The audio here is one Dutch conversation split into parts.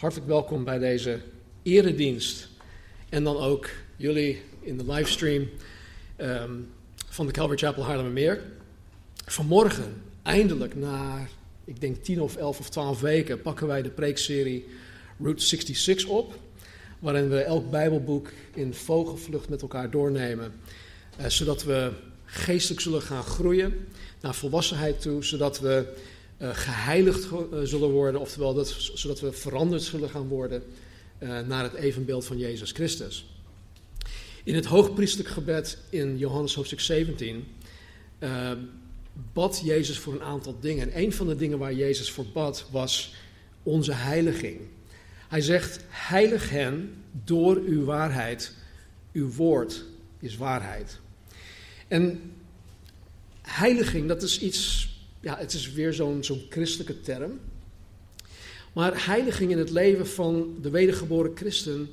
hartelijk welkom bij deze eredienst. En dan ook jullie in de livestream ehm, van de Calvary Chapel Haarlemmermeer. Vanmorgen, eindelijk na, ik denk 10 of 11 of 12 weken, pakken wij de preekserie Route 66 op. Waarin we elk Bijbelboek in vogelvlucht met elkaar doornemen. eh, zodat we geestelijk zullen gaan groeien naar volwassenheid toe. Zodat we geheiligd ge- eh, zullen worden, oftewel dat, zodat we veranderd zullen gaan worden eh, naar het evenbeeld van Jezus Christus. In het hoogpriestelijk gebed in Johannes hoofdstuk 17 eh, bad Jezus voor een aantal dingen. En een van de dingen waar Jezus voor bad was onze heiliging. Hij zegt, heilig hen door uw waarheid. Uw woord is waarheid. En heiliging, dat is iets ja, het is weer zo'n christelijke term. Maar heiliging in het leven van de wedergeboren christen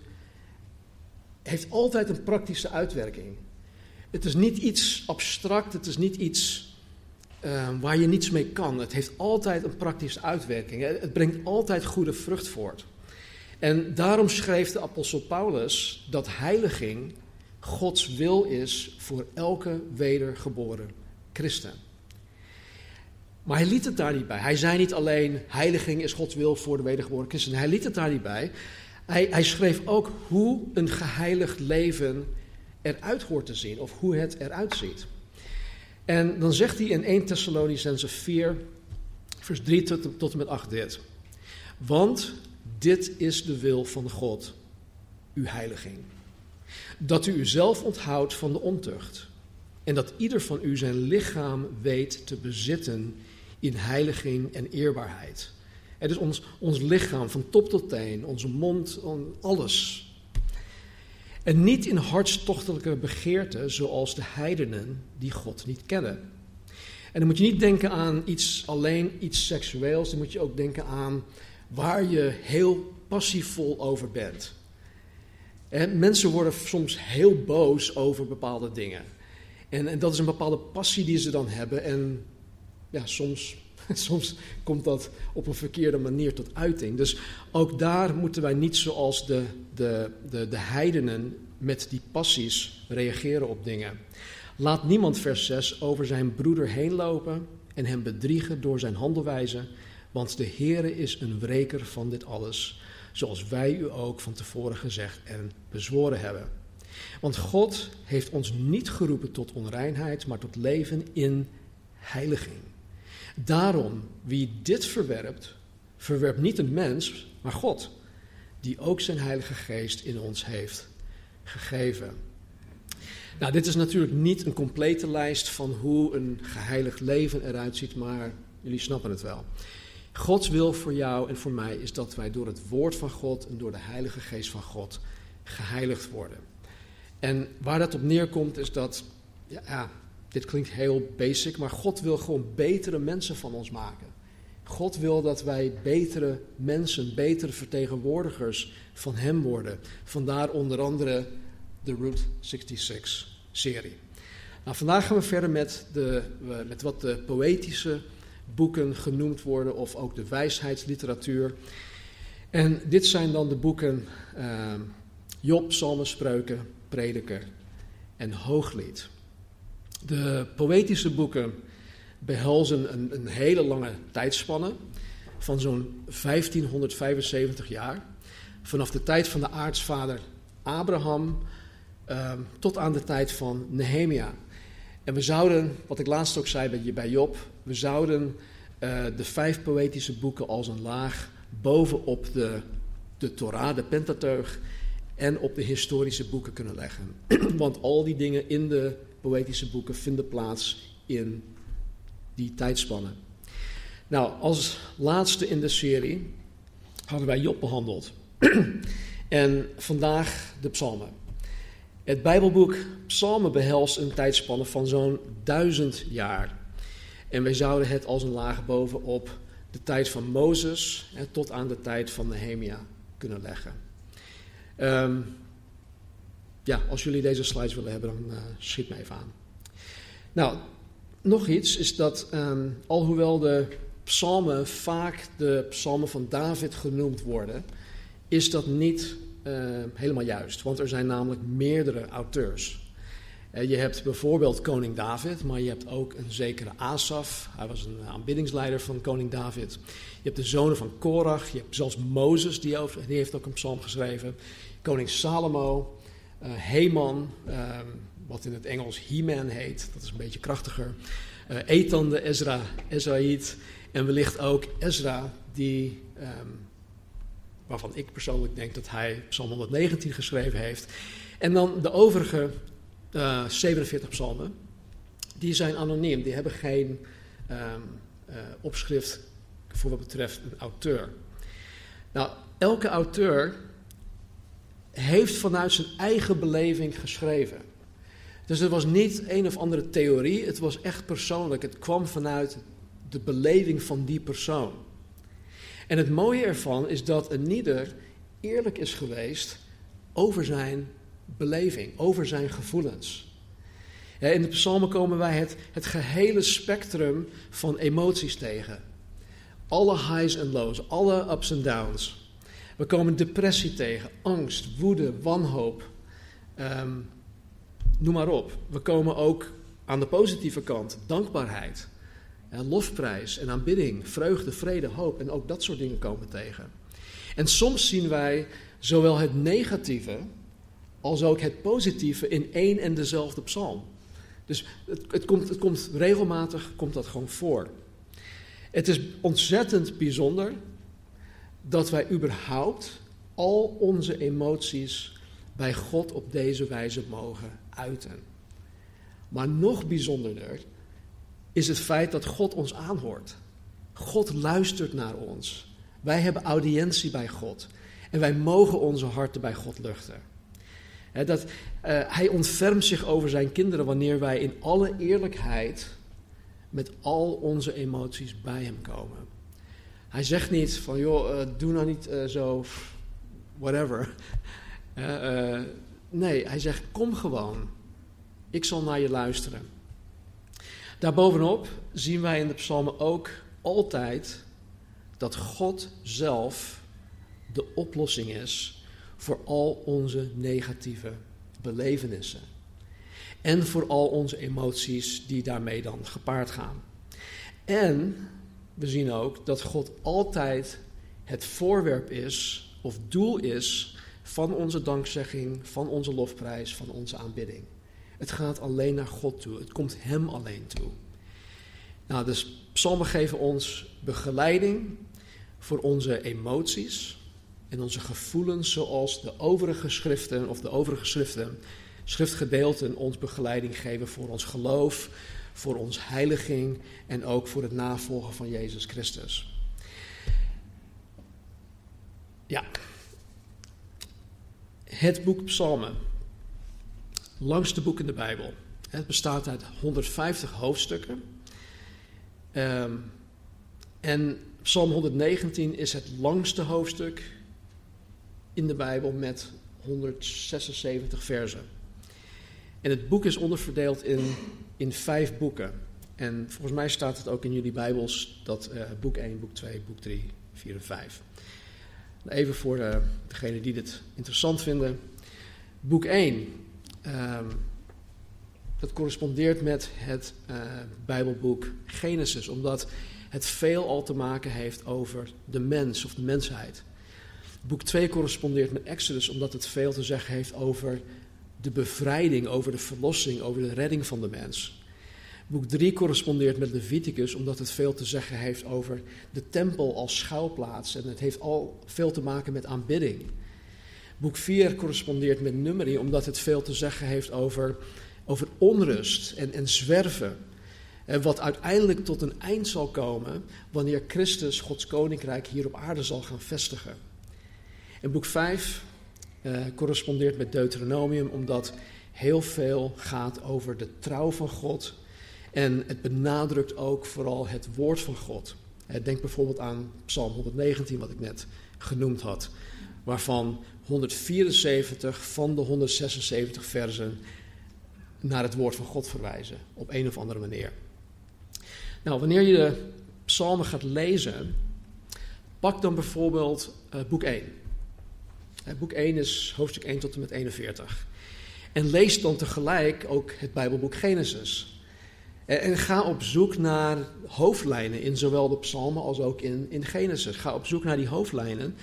heeft altijd een praktische uitwerking. Het is niet iets abstract, het is niet iets eh, waar je niets mee kan. Het heeft altijd een praktische uitwerking. Het brengt altijd goede vrucht voort. En daarom schreef de apostel Paulus dat heiliging Gods wil is voor elke wedergeboren christen. Maar hij liet het daar niet bij. Hij zei niet alleen heiliging is Gods wil voor de wedergeboren christen. Hij liet het daar niet bij. Hij, hij schreef ook hoe een geheiligd leven eruit hoort te zien. Of hoe het eruit ziet. En dan zegt hij in 1 Thessalonicense 4, vers 3 tot, tot en met 8 dit. Want dit is de wil van God, uw heiliging. Dat u uzelf onthoudt van de ontucht. En dat ieder van u zijn lichaam weet te bezitten in heiliging en eerbaarheid. Het is ons, ons lichaam van top tot teen, onze mond, alles. En niet in hartstochtelijke begeerten zoals de heidenen die God niet kennen. En dan moet je niet denken aan iets, alleen iets seksueels, dan moet je ook denken aan waar je heel passievol over bent. En mensen worden soms heel boos over bepaalde dingen. En, en, dat is een bepaalde passie die ze dan hebben. En soms, soms komt dat op een verkeerde manier tot uiting. Dus ook daar moeten wij niet zoals de, de, de, de heidenen met die passies reageren op dingen. Laat niemand, vers 6, over zijn broeder heen lopen en hem bedriegen door zijn handelwijze. Want de Heere is een wreker van dit alles. Zoals wij u ook van tevoren gezegd en bezworen hebben. Want God heeft ons niet geroepen tot onreinheid, maar tot leven in heiliging. Daarom, wie dit verwerpt, verwerpt niet een mens, maar God, die ook zijn Heilige Geest in ons heeft gegeven. Nou, dit is natuurlijk niet een complete lijst van hoe een geheiligd leven eruit ziet, maar jullie snappen het wel. Gods wil voor jou en voor mij is dat wij door het woord van God en door de Heilige Geest van God geheiligd worden. En waar dat op neerkomt is dat, ja, dit klinkt heel basic, maar God wil gewoon betere mensen van ons maken. God wil dat wij betere mensen, betere vertegenwoordigers van Hem worden. Vandaar onder andere de Route 66 serie. Nou, vandaag gaan we verder met, de, met wat de poëtische boeken genoemd worden, of ook de wijsheidsliteratuur. En dit zijn dan de boeken uh, Job, Psalmen, Spreuken, Prediker en Hooglied. De poëtische boeken behelzen een, een hele lange tijdspanne van zo'n 1575 jaar. Vanaf de tijd van de aartsvader Abraham uh, tot aan de tijd van Nehemia. En we zouden, wat ik laatst ook zei bij, Job, we zouden uh, de vijf poëtische boeken als een laag bovenop de, de Torah, de Pentateuch, en op de historische boeken kunnen leggen. Want al die dingen in de poëtische boeken vinden plaats in die tijdspannen. Nou, als laatste in de serie hadden wij Job behandeld. en vandaag de psalmen. Het Bijbelboek Psalmen behelst een tijdspanne van zo'n duizend jaar. En wij zouden het als een laag bovenop de tijd van Mozes tot aan de tijd van Nehemia kunnen leggen. Um, ja, als jullie deze slides willen hebben, dan uh, schiet me even aan. Nou, nog iets is dat, um, alhoewel de psalmen vaak de psalmen van David genoemd worden, is dat niet uh, helemaal juist. Want er zijn namelijk meerdere auteurs. Uh, je hebt bijvoorbeeld koning David, maar je hebt ook een zekere Asaf. Hij was een aanbiddingsleider van koning David. Je hebt de zonen van Korach. Je hebt zelfs Mozes, die, die heeft ook een psalm geschreven. Koning Salomo. Heman, uh, wat in het Engels He-Man heet, dat is een beetje krachtiger. Uh, Ethan de Ezra, Ezraïd. En wellicht ook Ezra, die, um, waarvan ik persoonlijk denk dat hij Psalm 119 geschreven heeft. En dan de overige 47 psalmen, die zijn anoniem, die hebben geen um, opschrift voor wat betreft een auteur. Nou, elke auteur heeft vanuit zijn eigen beleving geschreven. Dus het was niet een of andere theorie, het was echt persoonlijk. Het kwam vanuit de beleving van die persoon. En het mooie ervan is dat een ieder eerlijk is geweest over zijn beleving, over zijn gevoelens. In de psalmen komen wij het, het gehele spectrum van emoties tegen. Alle highs en lows, alle ups en downs. We komen depressie tegen, angst, woede, wanhoop. Um, noem maar op. We komen ook aan de positieve kant dankbaarheid, en lofprijs en aanbidding, vreugde, vrede, hoop en ook dat soort dingen komen tegen. En soms zien wij zowel het negatieve als ook het positieve in één en dezelfde psalm. Dus het, het, komt, het komt regelmatig komt dat gewoon voor. Het is ontzettend bijzonder dat wij überhaupt al onze emoties bij God op deze wijze mogen uiten. Maar nog bijzonderder is het feit dat God ons aanhoort. God luistert naar ons. Wij hebben audiëntie bij God. En wij mogen onze harten bij God luchten. dat, uh, hij ontfermt zich over zijn kinderen wanneer wij in alle eerlijkheid met al onze emoties bij hem komen. Hij zegt niet van, joh, uh, doe nou niet uh, zo, whatever. Uh, nee, hij zegt, kom gewoon. Ik zal naar je luisteren. Daarbovenop zien wij in de psalmen ook altijd dat God zelf de oplossing is voor al onze negatieve belevenissen. En voor al onze emoties die daarmee dan gepaard gaan. En we zien ook dat God altijd het voorwerp is of doel is van onze dankzegging, van onze lofprijs, van onze aanbidding. Het gaat alleen naar God toe. Het komt Hem alleen toe. Nou, dus psalmen geven ons begeleiding voor onze emoties en onze gevoelens, zoals de overige schriften of de overige schriften, schriftgedeelten ons begeleiding geven voor ons geloof, voor ons heiliging en ook voor het navolgen van Jezus Christus. Ja. Het boek Psalmen. Langste boek in de Bijbel. Het bestaat uit 150 hoofdstukken. Um, en Psalm 119 is het langste hoofdstuk in de Bijbel met 176 versen. En het boek is onderverdeeld in in vijf boeken. En volgens mij staat het ook in jullie Bijbels dat uh, boek 1, boek 2, boek 3, 4 en 5. Even voor uh, degenen die dit interessant vinden. Boek 1, uh, dat correspondeert met het uh, Bijbelboek Genesis, omdat het veel al te maken heeft over de mens of de mensheid. Boek 2 correspondeert met Exodus, omdat het veel te zeggen heeft over de bevrijding, over de verlossing, over de redding van de mens. Boek 3 correspondeert met Leviticus omdat het veel te zeggen heeft over de tempel als schuilplaats en het heeft al veel te maken met aanbidding. Boek 4 correspondeert met Numeri omdat het veel te zeggen heeft over, over onrust en, en zwerven. En wat uiteindelijk tot een eind zal komen wanneer Christus Gods koninkrijk hier op aarde zal gaan vestigen. En boek 5 uh, correspondeert met Deuteronomium, omdat heel veel gaat over de trouw van God. En het benadrukt ook vooral het woord van God. Denk bijvoorbeeld aan Psalm 119, wat ik net genoemd had, waarvan 174 van de 176 versen naar het woord van God verwijzen, op een of andere manier. Nou, wanneer je de psalmen gaat lezen, pak dan bijvoorbeeld uh, boek 1. Boek 1 is hoofdstuk 1 tot en met 41. En lees dan tegelijk ook het Bijbelboek Genesis. En, ga op zoek naar hoofdlijnen in zowel de psalmen als ook in, in Genesis. Ga op zoek naar die hoofdlijnen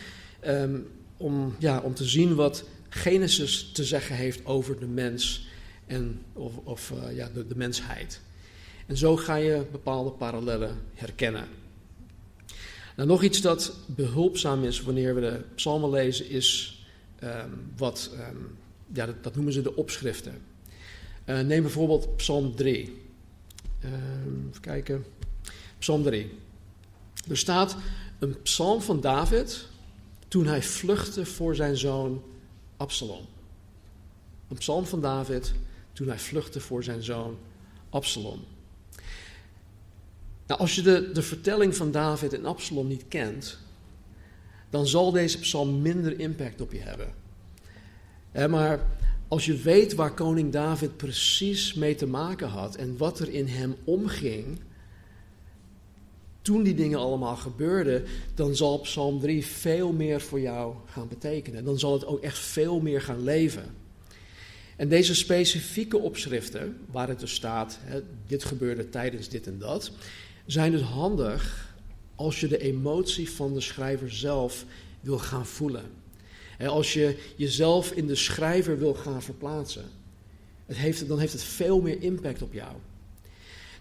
um, om, ja, om te zien wat Genesis te zeggen heeft over de mens en, of, of uh, ja, de, de mensheid. En zo ga je bepaalde parallellen herkennen. Nou, nog iets dat behulpzaam is wanneer we de psalmen lezen, is um, wat, um, ja, dat, dat, noemen ze de opschriften. Uh, neem bijvoorbeeld Psalm 3. Uh, even kijken. Psalm 3. Er staat een psalm van David toen hij vluchtte voor zijn zoon Absalom. Een psalm van David toen hij vluchtte voor zijn zoon Absalom. Nou, als je de, de vertelling van David en Absalom niet kent, dan zal deze psalm minder impact op je hebben. maar als je weet waar koning David precies mee te maken had en wat er in hem omging, toen die dingen allemaal gebeurden, dan zal Psalm 3 veel meer voor jou gaan betekenen. Dan zal het ook echt veel meer gaan leven. En deze specifieke opschriften, waar het dus staat, dit gebeurde tijdens dit en dat, zijn dus handig als je de emotie van de schrijver zelf wil gaan voelen. En als je jezelf in de schrijver wil gaan verplaatsen, het heeft, dan heeft het veel meer impact op jou.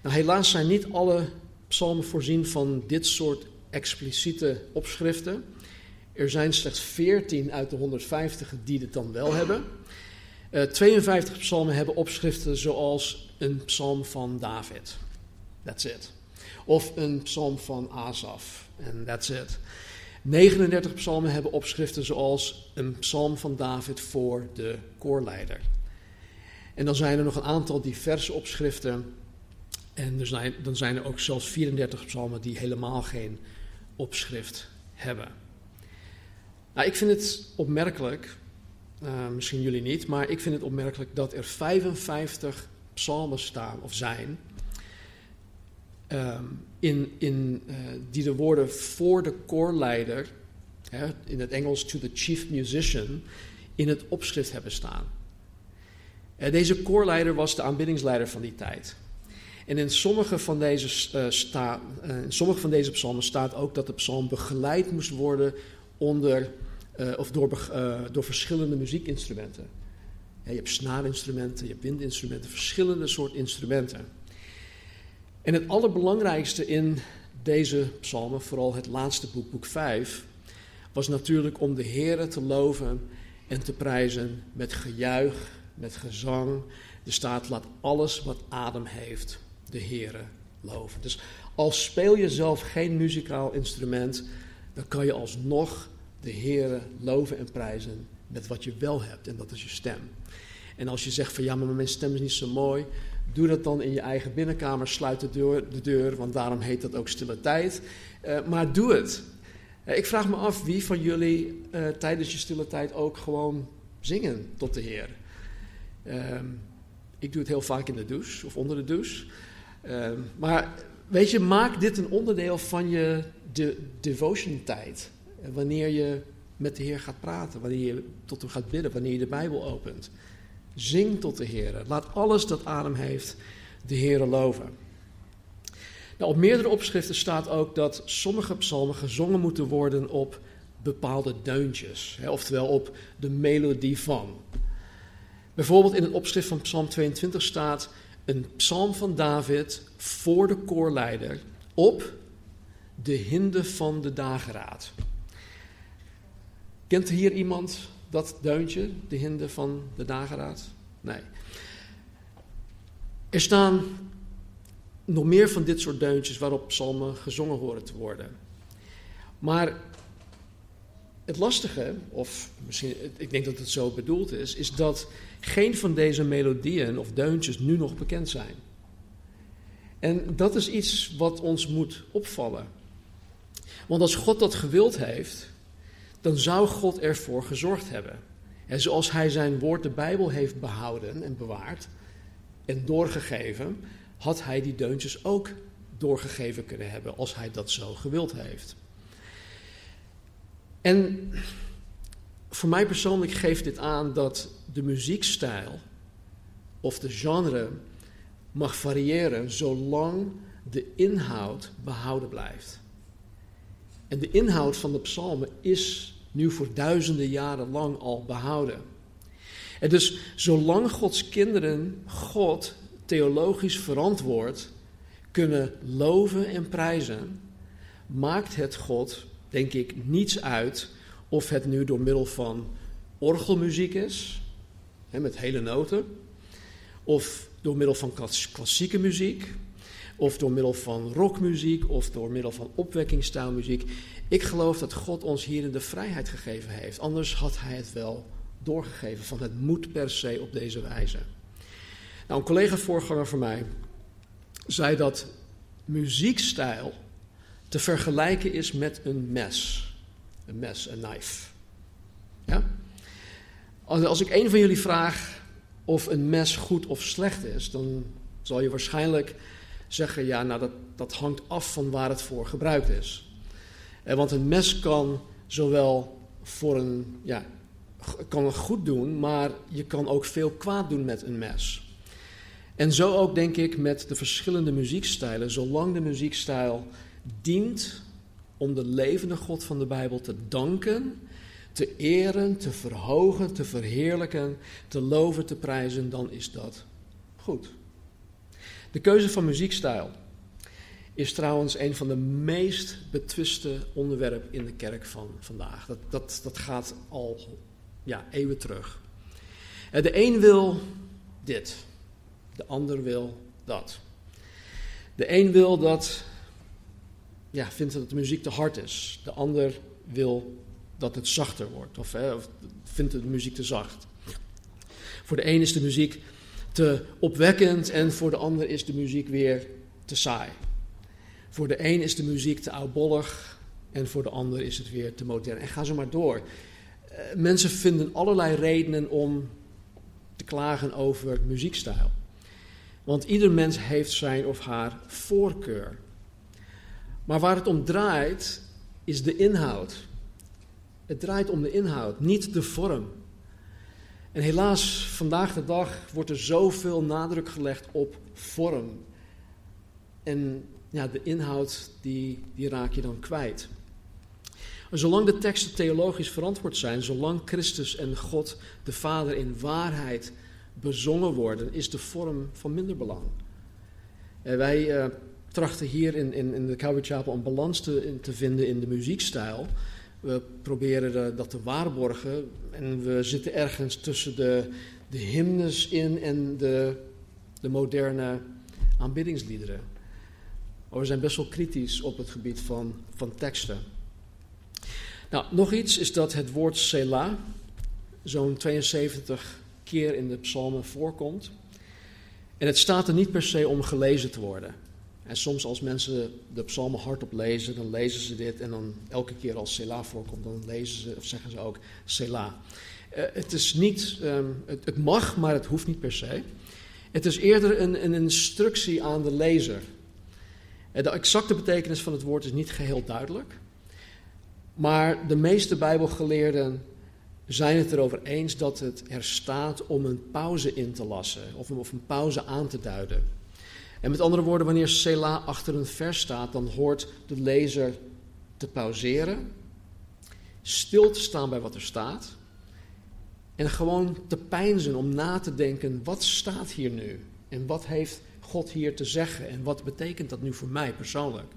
Nou, helaas zijn niet alle psalmen voorzien van dit soort expliciete opschriften. Er zijn slechts 14 uit de 150 die dit dan wel hebben. Uh, eh, 52 psalmen hebben opschriften zoals een psalm van David. That's it. Of een psalm van Asaf. En that's it. 39 psalmen hebben opschriften zoals een psalm van David voor de koorleider. En dan zijn er nog een aantal diverse opschriften. En zijn, dan zijn er ook zelfs 34 psalmen die helemaal geen opschrift hebben. Nou, ik vind het opmerkelijk, uh, misschien jullie niet, maar ik vind het opmerkelijk dat er 55 psalmen staan of zijn um, in, in, uh, die de woorden voor de koorleider, hè, in het Engels to the chief musician, in het opschrift hebben staan. Uh, deze koorleider was de aanbiddingsleider van die tijd. En in sommige van deze, sta, in sommige van deze psalmen staat ook dat de psalm begeleid moest worden onder, of door, door verschillende muziekinstrumenten. Je hebt snaarinstrumenten, je hebt windinstrumenten, verschillende soorten instrumenten. En het allerbelangrijkste in deze psalmen, vooral het laatste boek, boek 5, was natuurlijk om de Heer te loven en te prijzen met gejuich, met gezang. De staat laat alles wat adem heeft de Heere loven. Dus als speel je zelf geen muzikaal instrument, dan kan je alsnog de Heere loven en prijzen met wat je wel hebt en dat is je stem. En als je zegt van ja, maar mijn stem is niet zo mooi, Doe dat dan in je eigen binnenkamer, sluit de deur, de deur want daarom heet dat ook stille tijd. Uh, maar doe het. Uh, ik vraag me af wie van jullie uh, tijdens je stille tijd ook gewoon zingen tot de Heer. Ehm, ik doe het heel vaak in de douche of onder de douche. Ehm, maar weet je, maak dit een onderdeel van je de devotion tijd. wanneer je met de Heer gaat praten, wanneer je tot hem gaat bidden, wanneer je de Bijbel opent. Zing tot de Heer. Laat alles dat adem heeft de Heer loven. Nou, op meerdere opschriften staat ook dat sommige psalmen gezongen moeten worden op bepaalde deuntjes, hè, oftewel op de melodie van. Bijvoorbeeld in het opschrift van Psalm 22 staat een psalm van David voor de koorleider op de hinde van de dageraad. Kent hier iemand dat deuntje, de hinde van de dageraad? Nee. Er staan nog meer van dit soort deuntjes waarop psalmen gezongen horen te worden. Maar het lastige, of misschien, ik denk dat het zo bedoeld is, is dat geen van deze melodieën of deuntjes nu nog bekend zijn. En dat is iets wat ons moet opvallen. Want als God dat gewild heeft, dan zou God ervoor gezorgd hebben. En zoals hij zijn woord, de Bijbel, heeft behouden en bewaard en doorgegeven, had hij die deuntjes ook doorgegeven kunnen hebben als hij dat zo gewild heeft. En voor mij persoonlijk geeft dit aan dat de muziekstijl of de genre mag variëren zolang de inhoud behouden blijft. En de inhoud van de psalmen is nu voor duizenden jaren lang al behouden. En dus zolang Gods kinderen God theologisch verantwoord kunnen loven en prijzen, maakt het God, denk ik, niets uit of het nu door middel van orgelmuziek is, hè, met hele noten, of door middel van klassieke muziek, of door middel van rockmuziek, of door middel van opwekkingstaalmuziek. Ik geloof dat God ons hierin de vrijheid gegeven heeft. Anders had hij het wel doorgegeven van het moet per se op deze wijze. Nou, een collega-voorganger van mij zei dat muziekstijl te vergelijken is met een mes. Een mes, een knife. Ja? Als ik een van jullie vraag of een mes goed of slecht is, dan zal je waarschijnlijk zeggen: ja, nou dat, dat hangt af van waar het voor gebruikt is. Eh, want een mes kan zowel voor een, ja, kan het goed doen, maar je kan ook veel kwaad doen met een mes. En zo ook denk ik met de verschillende muziekstijlen. Zolang de muziekstijl dient om de levende God van de Bijbel te danken, te eren, te verhogen, te verheerlijken, te loven, te prijzen, dan is dat goed. De keuze van muziekstijl is trouwens een van de meest betwiste onderwerpen in de kerk van vandaag. Dat, dat, dat gaat al ja, eeuwen terug. Eh, de een wil dit, de ander wil dat. De een wil dat, ja, vindt dat de muziek te hard is. De ander wil dat het zachter wordt, of, hè, of vindt de muziek te zacht. Voor de een is de muziek te opwekkend en voor de ander is de muziek weer te saai. Voor de een is de muziek te oudbollig en voor de ander is het weer te modern. En ga zo maar door. Eh, mensen vinden allerlei redenen om te klagen over muziekstijl. Want ieder mens heeft zijn of haar voorkeur. Maar waar het om draait, is de inhoud. Het draait om de inhoud, niet de vorm. En helaas, vandaag de dag wordt er zoveel nadruk gelegd op vorm. En ja, de inhoud, die, die raak je dan kwijt. zolang de teksten theologisch verantwoord zijn, zolang Christus en God de Vader in waarheid bezongen worden, is de vorm van minder belang. En wij uh, trachten hier in, in, in de Calvary Chapel een balans te, te vinden in de muziekstijl. We proberen dat te waarborgen en we zitten ergens tussen de, de hymnes in en de, de moderne aanbiddingsliederen. Maar we zijn best wel kritisch op het gebied van, van teksten. Nou, nog iets is dat het woord Selah zo'n 72 keer in de psalmen voorkomt. En het staat er niet per se om gelezen te worden. En soms als mensen de psalmen hardop lezen, dan lezen ze dit en dan elke keer als Selah voorkomt, dan lezen ze of zeggen ze ook Selah. Uh, het is niet, um, het, mag, maar het hoeft niet per se. Het is eerder een, een instructie aan de lezer. Uh, de exacte betekenis van het woord is niet geheel duidelijk. Maar de meeste Bijbelgeleerden zijn het erover eens dat het er staat om een pauze in te lassen of, of een pauze aan te duiden. En met andere woorden, wanneer Selah achter een vers staat, dan hoort de lezer te pauzeren, stil te staan bij wat er staat en gewoon te peinzen om na te denken, wat staat hier nu? En wat heeft God hier te zeggen? En wat betekent dat nu voor mij persoonlijk?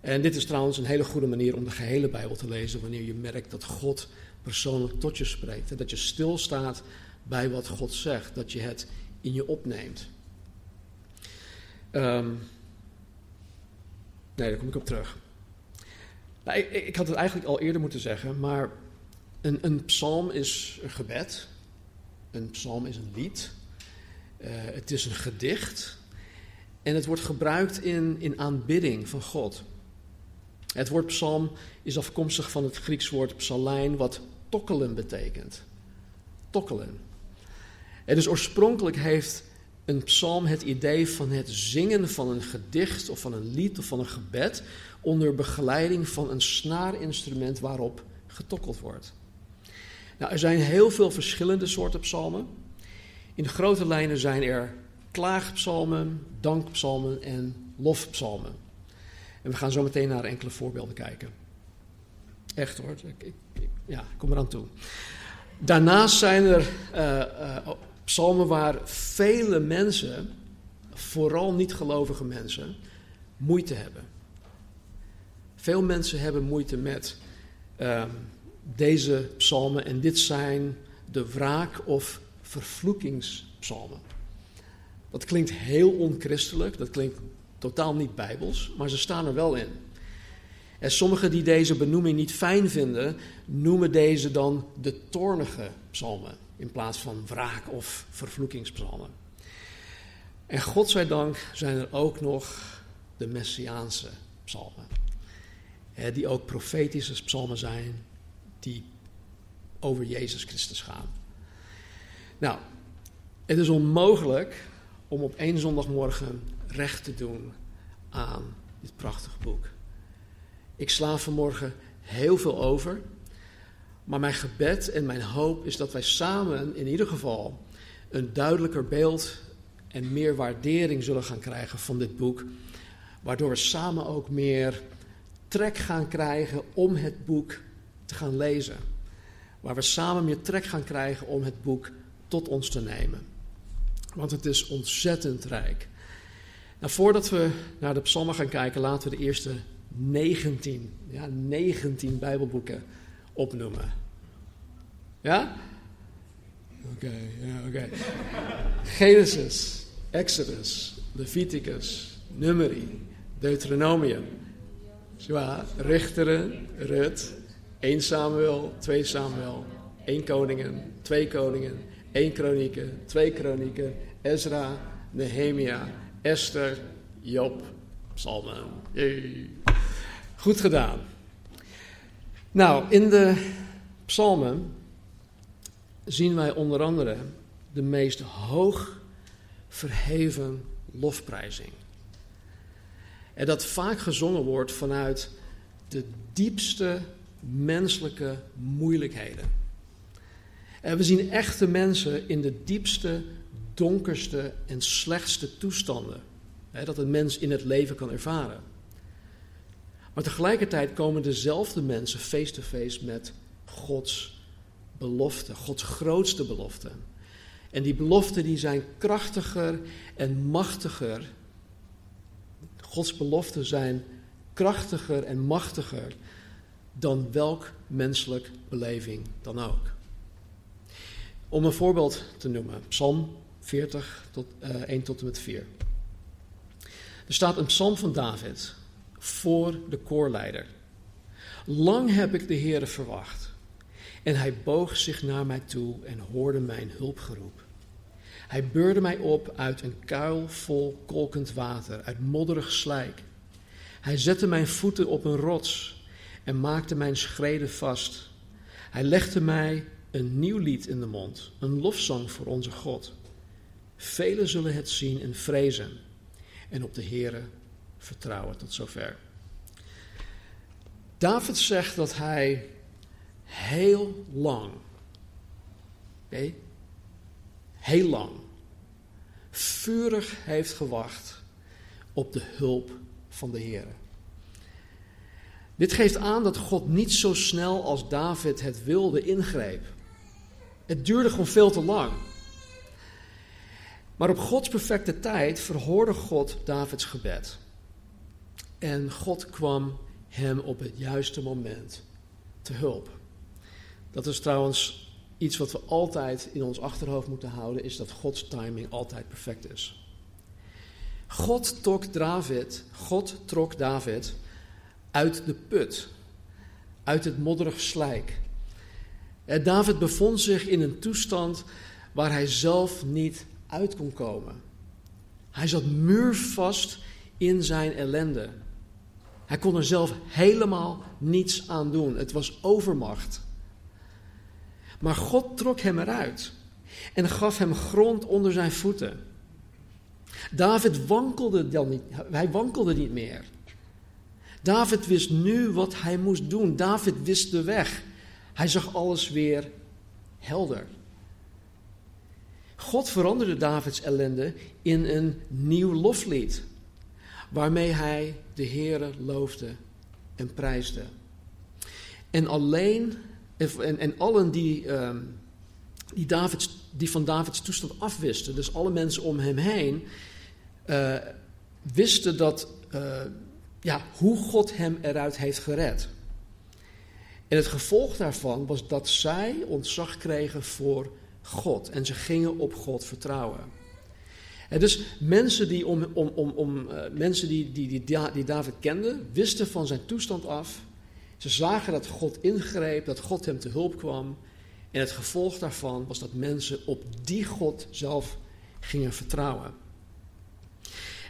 En dit is trouwens een hele goede manier om de gehele Bijbel te lezen wanneer je merkt dat God persoonlijk tot je spreekt. En dat je stilstaat bij wat God zegt, dat je het in je opneemt. Um, nee, daar kom ik op terug. Nou, ik, ik, had het eigenlijk al eerder moeten zeggen, maar een, een psalm is een gebed. Een psalm is een lied. Uh, het is een gedicht. En het wordt gebruikt in, in aanbidding van God. Het woord psalm is afkomstig van het Grieks woord psalijn, wat tokkelen betekent. Tokkelen. En dus oorspronkelijk heeft een psalm het idee van het zingen van een gedicht of van een lied of van een gebed onder begeleiding van een snaarinstrument waarop getokkeld wordt. Nou, er zijn heel veel verschillende soorten psalmen. In grote lijnen zijn er klaagpsalmen, dankpsalmen en lofpsalmen. En we gaan zo meteen naar enkele voorbeelden kijken. Echt hoor, ik, ik, ja, ik kom eraan toe. Daarnaast zijn er uh, uh, psalmen waar vele mensen, vooral niet-gelovige mensen, moeite hebben. Veel mensen hebben moeite met uh, deze psalmen en dit zijn de wraak- of vervloekingspsalmen. Dat klinkt heel onchristelijk, dat klinkt totaal niet bijbels, maar ze staan er wel in. En sommigen die deze benoeming niet fijn vinden, noemen deze dan de toornige psalmen in plaats van wraak- of vervloekingspsalmen. En godzijdank zijn er ook nog de messiaanse psalmen, die ook profetische psalmen zijn, die over Jezus Christus gaan. Nou, het is onmogelijk om op één zondagmorgen recht te doen aan dit prachtige boek. Ik sla vanmorgen heel veel over, maar mijn gebed en mijn hoop is dat wij samen in ieder geval een duidelijker beeld en meer waardering zullen gaan krijgen van dit boek, waardoor we samen ook meer trek gaan krijgen om het boek te gaan lezen. Waar we samen meer trek gaan krijgen om het boek tot ons te nemen. Want het is ontzettend rijk. Nou, voordat we naar de psalmen gaan kijken, laten we de eerste 19, ja, 19 Bijbelboeken opnoemen. Ja? Oké, ja, oké. Genesis, Exodus, Leviticus, Numeri, Deuteronomium, ja, Richteren, Rut, 1 Samuel, 2 Samuel, 1 Koningen, 2 Koningen, 1 Kronieken, 2 Kronieken, Ezra, Nehemia, Esther, Job, Psalmen. Goed gedaan. Nou, in de Psalmen zien wij onder andere de meest hoog verheven lofprijzing. En dat vaak gezongen wordt vanuit de diepste menselijke moeilijkheden. En we zien echte mensen in de diepste, donkerste en slechtste toestanden. Hè, dat een mens in het leven kan ervaren. Maar tegelijkertijd komen dezelfde mensen face-to-face met Gods belofte, Gods grootste belofte. En die beloften die zijn krachtiger en machtiger. Gods beloften zijn krachtiger en machtiger dan welk menselijk beleving dan ook. Om een voorbeeld te noemen, Psalm 40, tot, uh, 1 tot en met 4. Er staat een psalm van David voor de koorleider. Lang heb ik de Heere verwacht. En hij boog zich naar mij toe en hoorde mijn hulpgeroep. Hij beurde mij op uit een kuil vol kolkend water, uit modderig slijk. Hij zette mijn voeten op een rots en maakte mijn schreden vast. Hij legde mij een nieuw lied in de mond, een lofzang voor onze God. Velen zullen het zien en vrezen en op de Heere vertrouwen. Tot zover. David zegt dat hij heel lang, okay, heel lang, vurig heeft gewacht op de hulp van de Heer. Dit geeft aan dat God niet zo snel als David het wilde ingreep. Het duurde gewoon veel te lang. Maar op Gods perfecte tijd verhoorde God Davids gebed. En God kwam hem op het juiste moment te hulp. Dat is trouwens iets wat we altijd in ons achterhoofd moeten houden, is dat Gods timing altijd perfect is. God trok David, God trok David uit de put uit het modderig slijk. David bevond zich in een toestand waar hij zelf niet uit kon komen. Hij zat muurvast in zijn ellende. Hij kon er zelf helemaal niets aan doen. Het was overmacht. Maar God trok hem eruit en gaf hem grond onder zijn voeten. David wankelde dan niet, hij wankelde niet meer. David wist nu wat hij moest doen. David wist de weg. Hij zag alles weer helder. God veranderde Davids ellende in een nieuw loflied, waarmee hij de Heere loofde en prijsde. En alleen, en, en allen die, um, die, Davids, die van Davids toestand afwisten, dus alle mensen om hem heen, uh, wisten dat, uh, ja, hoe God hem eruit heeft gered. En het gevolg daarvan was dat zij ontzag kregen voor God. En ze gingen op God vertrouwen. Dus mensen die, om, om, om, om, uh, mensen die, die, die, die David kenden, wisten van zijn toestand af. Ze zagen dat God ingreep, dat God hem te hulp kwam. En het gevolg daarvan was dat mensen op die God zelf gingen vertrouwen.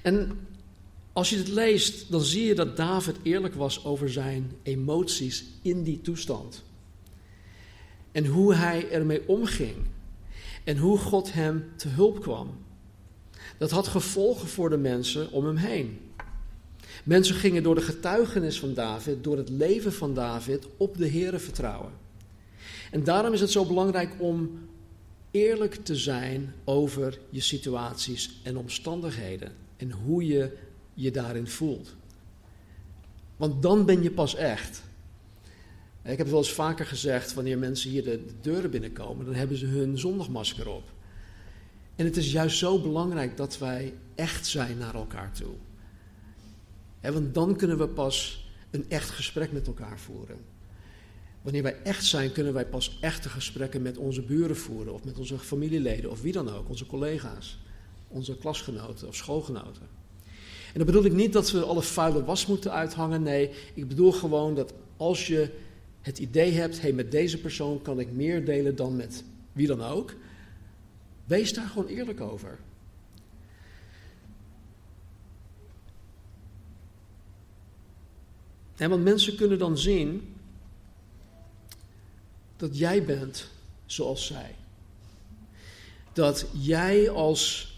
En als je het leest, dan zie je dat David eerlijk was over zijn emoties in die toestand. En hoe hij ermee omging. En hoe God hem te hulp kwam. Dat had gevolgen voor de mensen om hem heen. Mensen gingen door de getuigenis van David, door het leven van David, op de Here vertrouwen. En daarom is het zo belangrijk om eerlijk te zijn over je situaties en omstandigheden. En hoe je je daarin voelt. Want dan ben je pas echt. Ik heb het wel eens vaker gezegd, wanneer mensen hier de, deuren binnenkomen, dan hebben ze hun zondagmasker op. En het is juist zo belangrijk dat wij echt zijn naar elkaar toe. want dan kunnen we pas een echt gesprek met elkaar voeren. Wanneer wij echt zijn, kunnen wij pas echte gesprekken met onze buren voeren, of met onze familieleden, of wie dan ook, onze collega's, onze klasgenoten of schoolgenoten. En dan bedoel ik niet dat we alle vuile was moeten uithangen. Nee, ik bedoel gewoon dat als je het idee hebt, hey, met deze persoon kan ik meer delen dan met wie dan ook. Wees daar gewoon eerlijk over. En want mensen kunnen dan zien dat jij bent zoals zij. Dat jij als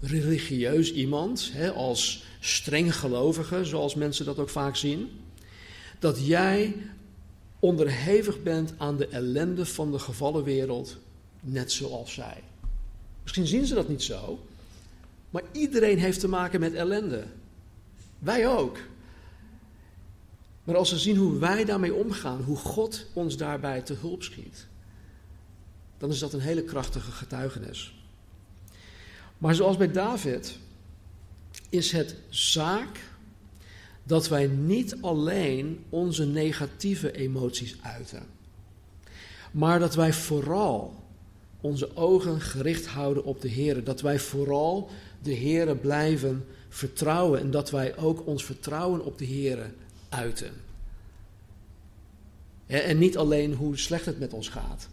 religieus iemand, hè, als streng gelovige, zoals mensen dat ook vaak zien, dat jij onderhevig bent aan de ellende van de gevallen wereld, net zoals zij. Misschien zien ze dat niet zo, maar iedereen heeft te maken met ellende. Wij ook. Maar als ze zien hoe wij daarmee omgaan, hoe God ons daarbij te hulp schiet, dan is dat een hele krachtige getuigenis. Maar zoals bij David is het zaak dat wij niet alleen onze negatieve emoties uiten, maar dat wij vooral onze ogen gericht houden op de Heer. Dat wij vooral de Heer blijven vertrouwen en dat wij ook ons vertrouwen op de Heer uiten. En niet alleen hoe slecht het met ons gaat.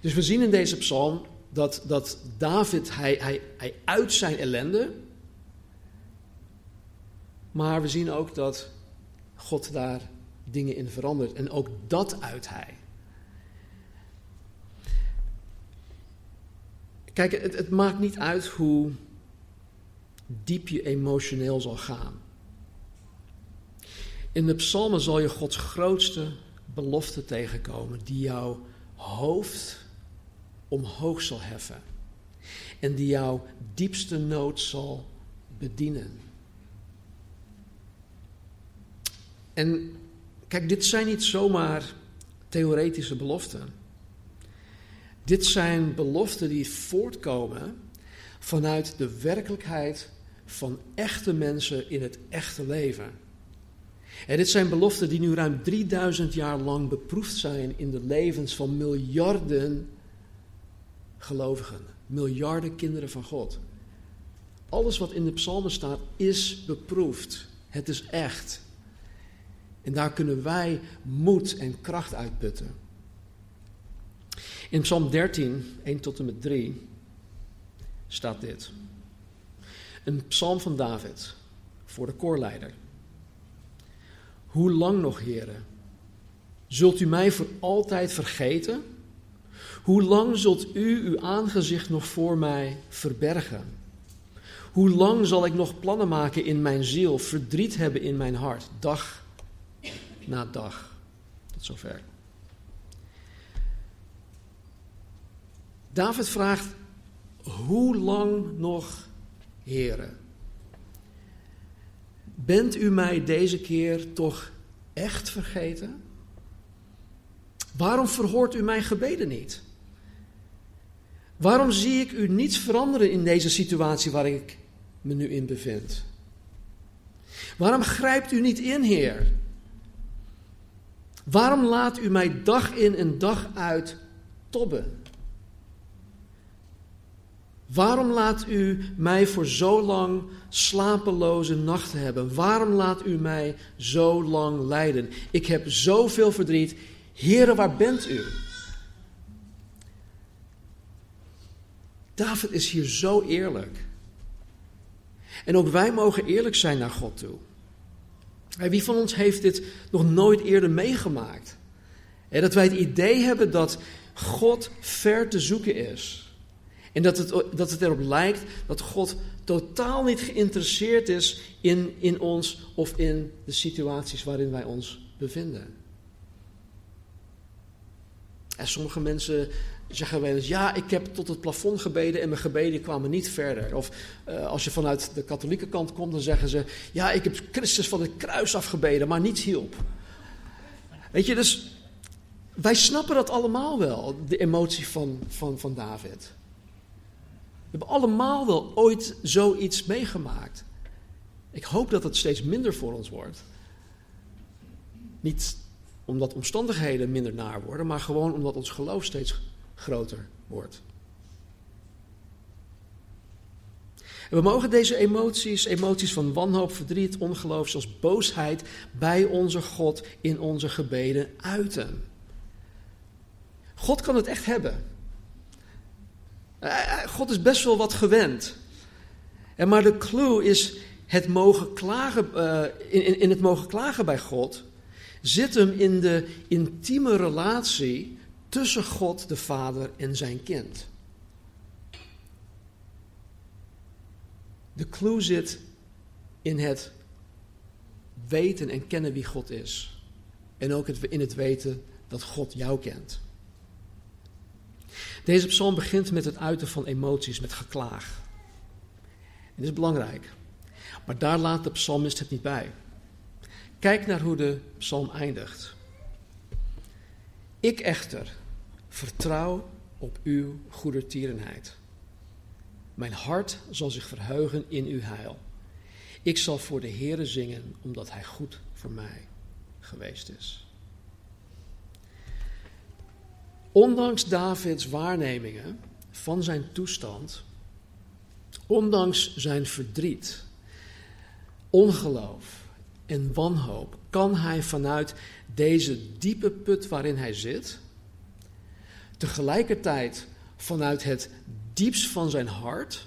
Dus we zien in deze psalm dat, dat David, hij, hij, hij uit zijn ellende. Maar we zien ook dat God daar dingen in verandert. En ook dat uit hij. Kijk, het, het maakt niet uit hoe diep je emotioneel zal gaan. In de psalmen zal je Gods grootste belofte tegenkomen die jouw hoofd omhoog zal heffen. En die jouw diepste nood zal bedienen. En kijk, dit zijn niet zomaar theoretische beloften. Dit zijn beloften die voortkomen vanuit de werkelijkheid van echte mensen in het echte leven. En dit zijn beloften die nu ruim 3000 jaar lang beproefd zijn in de levens van miljarden gelovigen, miljarden kinderen van God. Alles wat in de psalmen staat is beproefd. Het is echt. En daar kunnen wij moed en kracht uitputten. In Psalm 13, 1 tot en met 3, staat dit. Een psalm van David voor de koorleider. Hoe lang nog, heren? Zult u mij voor altijd vergeten? Hoe lang zult u uw aangezicht nog voor mij verbergen? Hoe lang zal ik nog plannen maken in mijn ziel, verdriet hebben in mijn hart, dag na dag? Tot zover. David vraagt: Hoe lang nog, heren? Bent u mij deze keer toch echt vergeten? Waarom verhoort u mijn gebeden niet? Waarom zie ik u niets veranderen in deze situatie waar ik me nu in bevind? Waarom grijpt u niet in, Heer? Waarom laat u mij dag in en dag uit tobben? Waarom laat u mij voor zo lang slapeloze nachten hebben? Waarom laat u mij zo lang lijden? Ik heb zoveel verdriet. Here, waar bent u? David is hier zo eerlijk. En ook wij mogen eerlijk zijn naar God toe. Wie van ons heeft dit nog nooit eerder meegemaakt? Dat wij het idee hebben dat God ver te zoeken is. En dat het, dat het erop lijkt dat God totaal niet geïnteresseerd is in, in ons of in de situaties waarin wij ons bevinden. En sommige mensen zeggen wel eens: Ja, ik heb tot het plafond gebeden en mijn gebeden kwamen niet verder. Of uh, als je vanuit de katholieke kant komt, dan zeggen ze: Ja, ik heb Christus van het kruis afgebeden, maar niets hielp. Weet je, dus wij snappen dat allemaal wel, de emotie van, van, van David. We hebben allemaal wel ooit zoiets meegemaakt. Ik hoop dat het steeds minder voor ons wordt. Niet omdat omstandigheden minder naar worden, maar gewoon omdat ons geloof steeds groter wordt. En we mogen deze emoties, emoties van wanhoop, verdriet, ongeloof, zoals boosheid, bij onze God in onze gebeden uiten. God kan het echt hebben. Eh, eh, God is best wel wat gewend. En maar de clue is het mogen klagen, uh, in, in het mogen klagen bij God zit hem in de intieme relatie tussen God de Vader en zijn kind. De clue zit in het weten en kennen wie God is. En ook in het weten dat God jou kent. Deze psalm begint met het uiten van emoties, met geklaag. En dit is belangrijk. Maar daar laat de psalmist het niet bij. Kijk naar hoe de psalm eindigt. Ik echter vertrouw op uw goedertierenheid. Mijn hart zal zich verheugen in uw heil. Ik zal voor de Heere zingen, omdat hij goed voor mij geweest is. Ondanks Davids waarnemingen van zijn toestand, ondanks zijn verdriet, ongeloof en wanhoop, kan hij vanuit deze diepe put waarin hij zit, tegelijkertijd vanuit het diepst van zijn hart,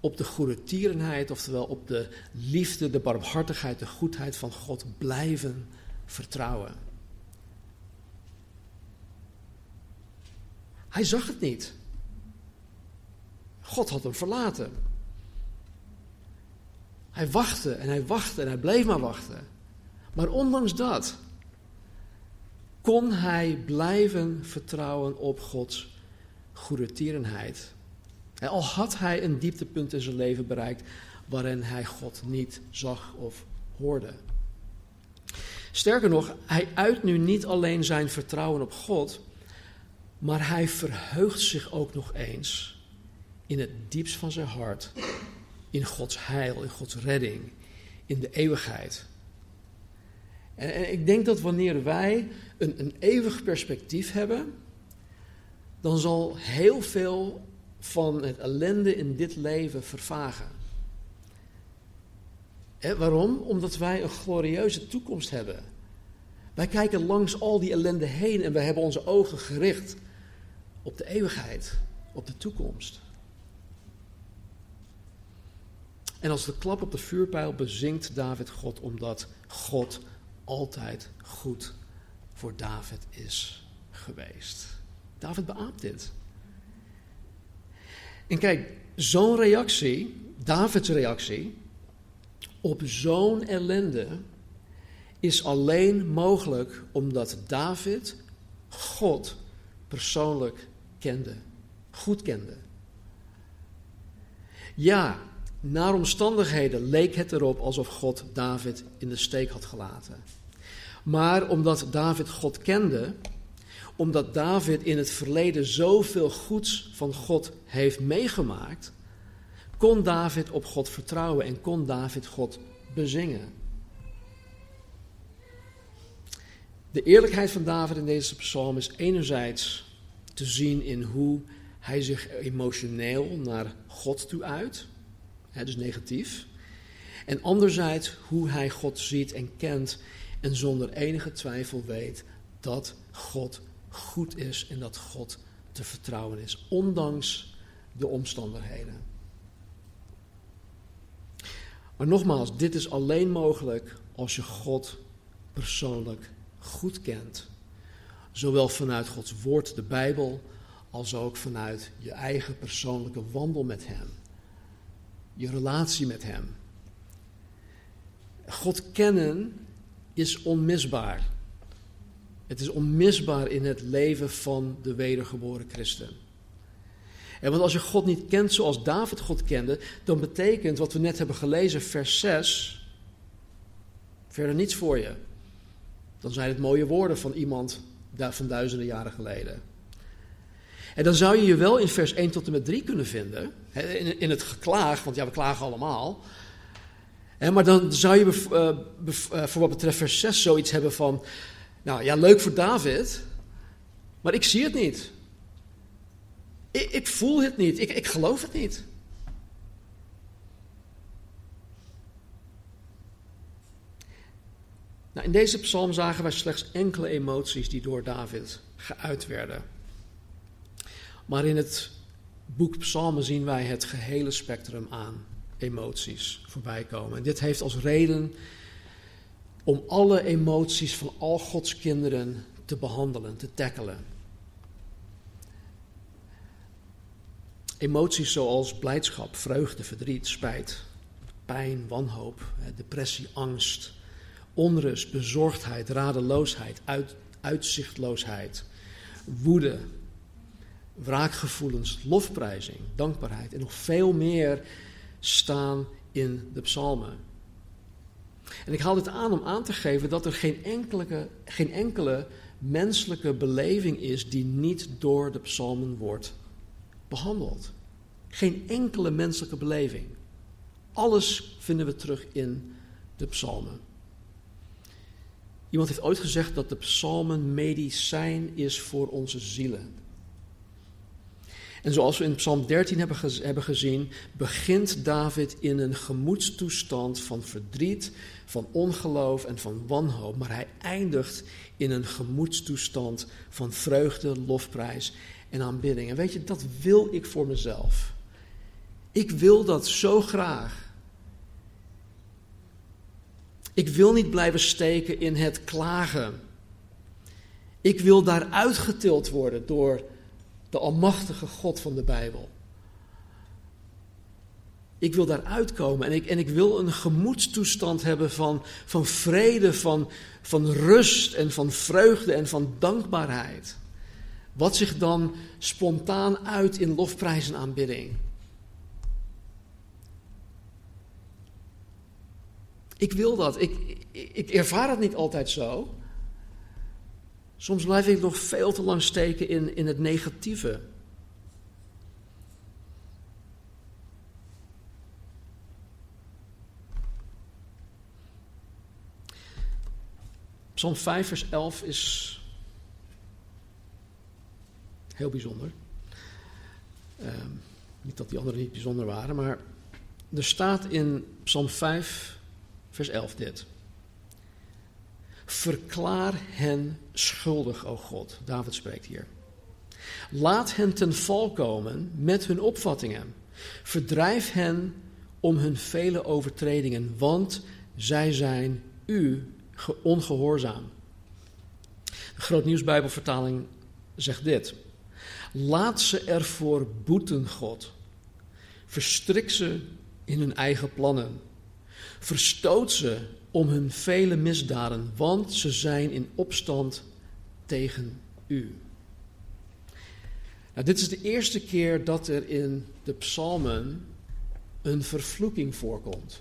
op de goede tierenheid, oftewel op de liefde, de barmhartigheid, de goedheid van God blijven vertrouwen. Hij zag het niet. God had hem verlaten. Hij wachtte en hij wachtte en hij bleef maar wachten. Maar ondanks dat kon hij blijven vertrouwen op Gods goede tierenheid. Al had hij een dieptepunt in zijn leven bereikt waarin hij God niet zag of hoorde. Sterker nog, hij uit nu niet alleen zijn vertrouwen op God, maar hij verheugt zich ook nog eens in het diepst van zijn hart in Gods heil, in Gods redding, in de eeuwigheid. En, en ik denk dat wanneer wij een, een eeuwig perspectief hebben, dan zal heel veel van het ellende in dit leven vervagen. waarom? Omdat wij een glorieuze toekomst hebben. Wij kijken langs al die ellende heen en we hebben onze ogen gericht op de eeuwigheid, op de toekomst. En als de klap op de vuurpijl bezinkt David God omdat God altijd goed voor David is geweest. David beaamt dit. En kijk, zo'n reactie, Davids reactie, op zo'n ellende is alleen mogelijk omdat David God persoonlijk kende, goed kende. Ja, naar omstandigheden leek het erop alsof God David in de steek had gelaten. Maar omdat David God kende, omdat David in het verleden zoveel goeds van God heeft meegemaakt, kon David op God vertrouwen en kon David God bezingen. De eerlijkheid van David in deze psalm is enerzijds te zien in hoe hij zich emotioneel naar God toe uit, hè, dus negatief. En anderzijds hoe hij God ziet en kent en zonder enige twijfel weet dat God goed is en dat God te vertrouwen is, ondanks de omstandigheden. Maar nogmaals, dit is alleen mogelijk als je God persoonlijk goed kent. Zowel vanuit Gods woord, de Bijbel, als ook vanuit je eigen persoonlijke wandel met Hem. Je relatie met Hem. God kennen is onmisbaar. Het is onmisbaar in het leven van de wedergeboren christen. En want als je God niet kent zoals David God kende, dan betekent wat we net hebben gelezen, vers 6, verder niets voor je. Dan zijn het mooie woorden van iemand van duizenden jaren geleden. En dan zou je je wel in vers 1 tot en met 3 kunnen vinden, in, het geklaag, want ja, we klagen allemaal. Maar dan zou je eh, eh, voor wat betreft vers 6 zoiets hebben van, nou ja, leuk voor David, maar ik zie het niet. Ik, voel het niet, ik geloof het niet. Nou, in deze psalm zagen wij slechts enkele emoties die door David geuit werden. Maar in het boek Psalmen zien wij het gehele spectrum aan emoties voorbij komen. En dit heeft als reden om alle emoties van al Gods kinderen te behandelen, te tackelen. Emoties zoals blijdschap, vreugde, verdriet, spijt, pijn, wanhoop, depressie, angst, onrust, bezorgdheid, radeloosheid, uit, uitzichtloosheid, woede, wraakgevoelens, lofprijzing, dankbaarheid en nog veel meer staan in de psalmen. En ik haal dit aan om aan te geven dat er geen enkele, geen enkele menselijke beleving is die niet door de psalmen wordt behandeld. Geen enkele menselijke beleving. Alles vinden we terug in de psalmen. Iemand heeft ooit gezegd dat de psalmen medicijn is voor onze zielen. En zoals we in Psalm 13 hebben gezien, begint David in een gemoedstoestand van verdriet, van ongeloof en van wanhoop. Maar hij eindigt in een gemoedstoestand van vreugde, lofprijs en aanbidding. En weet je, dat wil ik voor mezelf. Ik wil dat zo graag. Ik wil niet blijven steken in het klagen. Ik wil daar uitgetild worden door de almachtige God van de Bijbel. Ik wil daar uitkomen en ik, en ik wil een gemoedstoestand hebben van, van vrede, van, van rust en van vreugde en van dankbaarheid. Wat zich dan spontaan uit in lofprijs en aanbidding. Ik wil dat. Ik, ik, ik ervaar het niet altijd zo. Soms blijf ik nog veel te lang steken in, in het negatieve. Psalm 5, vers 11 is heel bijzonder. Ehm, niet dat die anderen niet bijzonder waren, maar er staat in Psalm 5 vers 11 dit. Verklaar hen schuldig, o God. David spreekt hier. Laat hen ten val komen met hun opvattingen. Verdrijf hen om hun vele overtredingen, want zij zijn u ongehoorzaam. De Grootnieuwsbijbelvertaling zegt dit. Laat ze ervoor boeten, God. Verstrik ze in hun eigen plannen. Verstoot ze om hun vele misdaden, want ze zijn in opstand tegen u. Nou, dit is de eerste keer dat er in de psalmen een vervloeking voorkomt.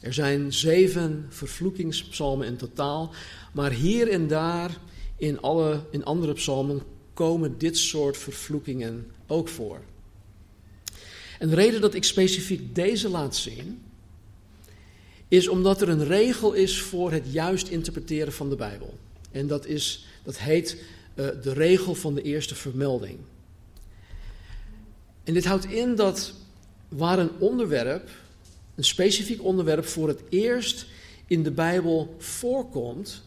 Er zijn zeven vervloekingspsalmen in totaal, maar hier en daar in, alle, in andere psalmen komen dit soort vervloekingen ook voor. En de reden dat ik specifiek deze laat zien, is omdat er een regel is voor het juist interpreteren van de Bijbel. En dat, is, dat heet uh, de regel van de eerste vermelding. En dit houdt in dat waar een onderwerp, een specifiek onderwerp, voor het eerst in de Bijbel voorkomt,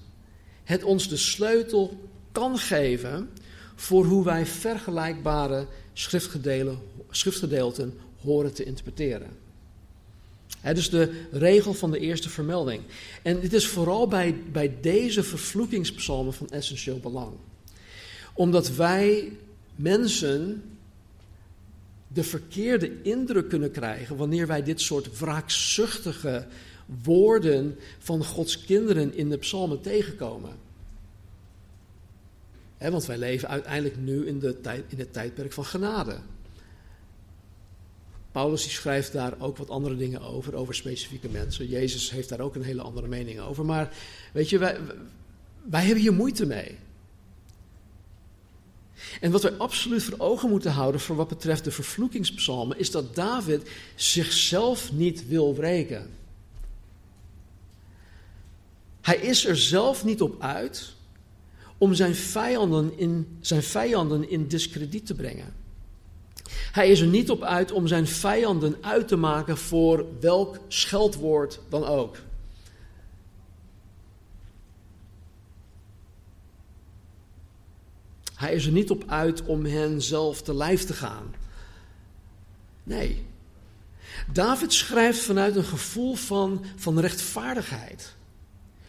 het ons de sleutel kan geven voor hoe wij vergelijkbare schriftgedeelten horen te interpreteren. He, dus de regel van de eerste vermelding. En dit is vooral bij, bij deze vervloekingspsalmen van essentieel belang. Omdat wij mensen de verkeerde indruk kunnen krijgen wanneer wij dit soort wraakzuchtige woorden van Gods kinderen in de psalmen tegenkomen. want wij leven uiteindelijk nu in, de tijd, in het tijdperk van genade. Paulus schrijft daar ook wat andere dingen over, over specifieke mensen. Jezus heeft daar ook een hele andere mening over. Maar weet je, wij, wij hebben hier moeite mee. En wat wij absoluut voor ogen moeten houden voor wat betreft de vervloekingspsalmen, is dat David zichzelf niet wil wreken. Hij is er zelf niet op uit om zijn vijanden in, zijn vijanden in discrediet te brengen. Hij is er niet op uit om zijn vijanden uit te maken voor welk scheldwoord dan ook. Hij is er niet op uit om hen zelf te lijf te gaan. Nee. David schrijft vanuit een gevoel van, van rechtvaardigheid.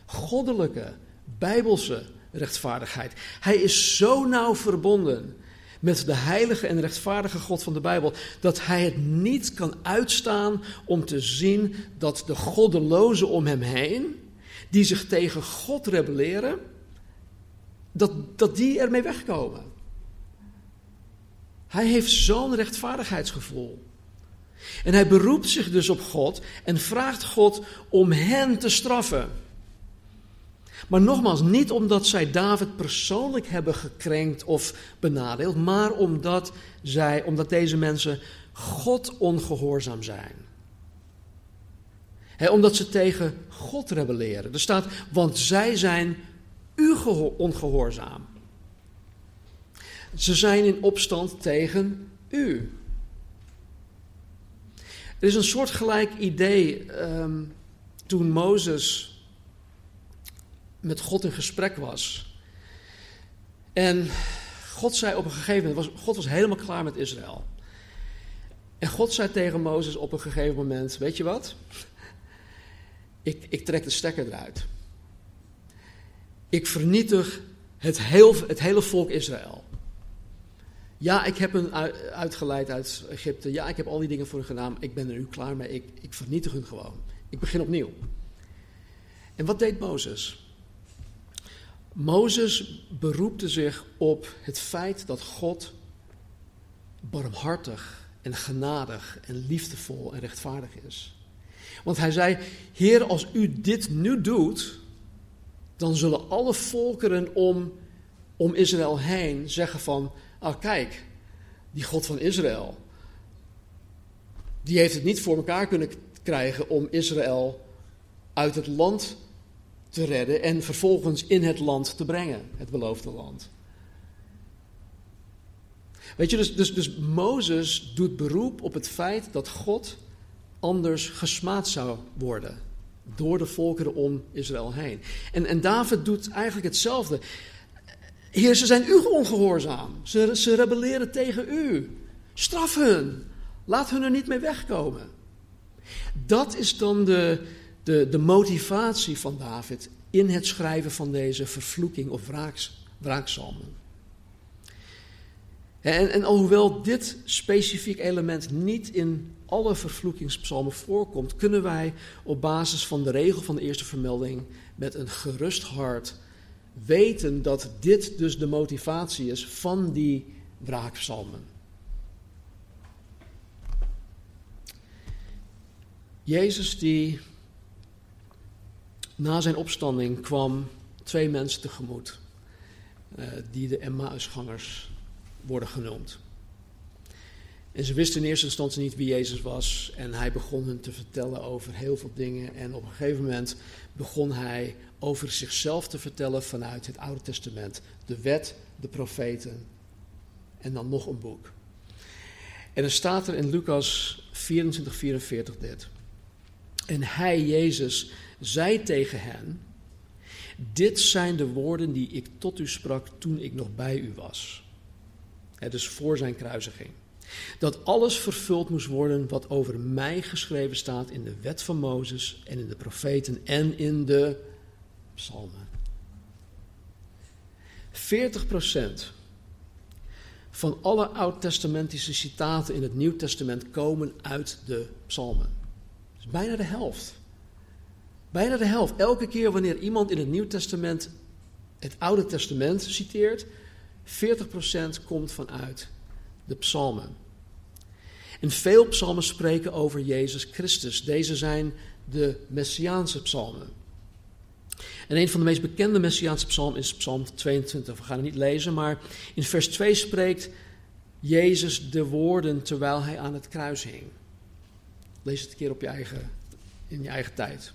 Goddelijke, bijbelse rechtvaardigheid. Hij is zo nauw verbonden met de heilige en rechtvaardige God van de Bijbel, dat hij het niet kan uitstaan om te zien dat de goddelozen om hem heen, die zich tegen God rebelleren, dat, dat die ermee wegkomen. Hij heeft zo'n rechtvaardigheidsgevoel. En hij beroept zich dus op God en vraagt God om hen te straffen. Maar nogmaals, niet omdat zij David persoonlijk hebben gekrenkt of benadeeld, maar omdat, zij, omdat deze mensen God ongehoorzaam zijn. omdat ze tegen God rebelleren. Er staat, want zij zijn u ongehoorzaam. Ze zijn in opstand tegen u. Er is een soortgelijk idee um, toen Mozes met God in gesprek was. En God zei op een gegeven moment, God was helemaal klaar met Israël. En God zei tegen Mozes op een gegeven moment, weet je wat? Ik, ik trek de stekker eruit. Ik vernietig het, heel, het hele volk Israël. Ja, ik heb hen uitgeleid uit Egypte. Ja, ik heb al die dingen voor hen gedaan. Ik ben er nu klaar mee. Ik, ik vernietig hun gewoon. Ik begin opnieuw. En wat deed Mozes? Mozes beroepte zich op het feit dat God barmhartig en genadig en liefdevol en rechtvaardig is. Want hij zei: Heer, als u dit nu doet, dan zullen alle volkeren om, om Israël heen zeggen van, ah kijk, die God van Israël, die heeft het niet voor elkaar kunnen krijgen om Israël uit het land te redden en vervolgens in het land te brengen, het beloofde land. Weet je, dus, dus, dus Mozes doet beroep op het feit dat God anders gesmaad zou worden door de volkeren om Israël heen. En, en David doet eigenlijk hetzelfde. Heer, ze zijn u ongehoorzaam. Ze, ze rebelleren tegen u. Straf hun. Laat hun er niet mee wegkomen. Dat is dan de, de, de motivatie van David in het schrijven van deze vervloeking of wraaks. En, en alhoewel dit specifiek element niet in alle vervloekingspsalmen voorkomt, kunnen wij op basis van de regel van de eerste vermelding met een gerust hart weten dat dit dus de motivatie is van die wraakpsalmen. Jezus die na zijn opstanding kwam twee mensen tegemoet, uh, die de Emmausgangers worden genoemd. En ze wisten in eerste instantie niet wie Jezus was en hij begon hun te vertellen over heel veel dingen en op een gegeven moment begon hij over zichzelf te vertellen vanuit het Oude Testament, de wet, de profeten en dan nog een boek. En er staat er in Lucas 24, 44 dit. En hij, Jezus, zei tegen hen: Dit zijn de woorden die ik tot u sprak toen ik nog bij u was. Het is voor zijn kruisiging. Dat alles vervuld moest worden wat over mij geschreven staat in de wet van Mozes en in de profeten en in de psalmen. 40% van alle oud-testamentische citaten in het Nieuw Testament komen uit de psalmen. Dat is bijna de helft. Bijna de helft. Elke keer wanneer iemand in het Nieuw Testament het Oude Testament citeert, 40% komt vanuit de psalmen. En veel psalmen spreken over Jezus Christus. Deze zijn de Messiaanse psalmen. En een van de meest bekende Messiaanse psalmen is Psalm 22. We gaan het niet lezen, maar in vers 2 spreekt Jezus de woorden terwijl hij aan het kruis hing. Lees het een keer op je eigen, in je eigen tijd.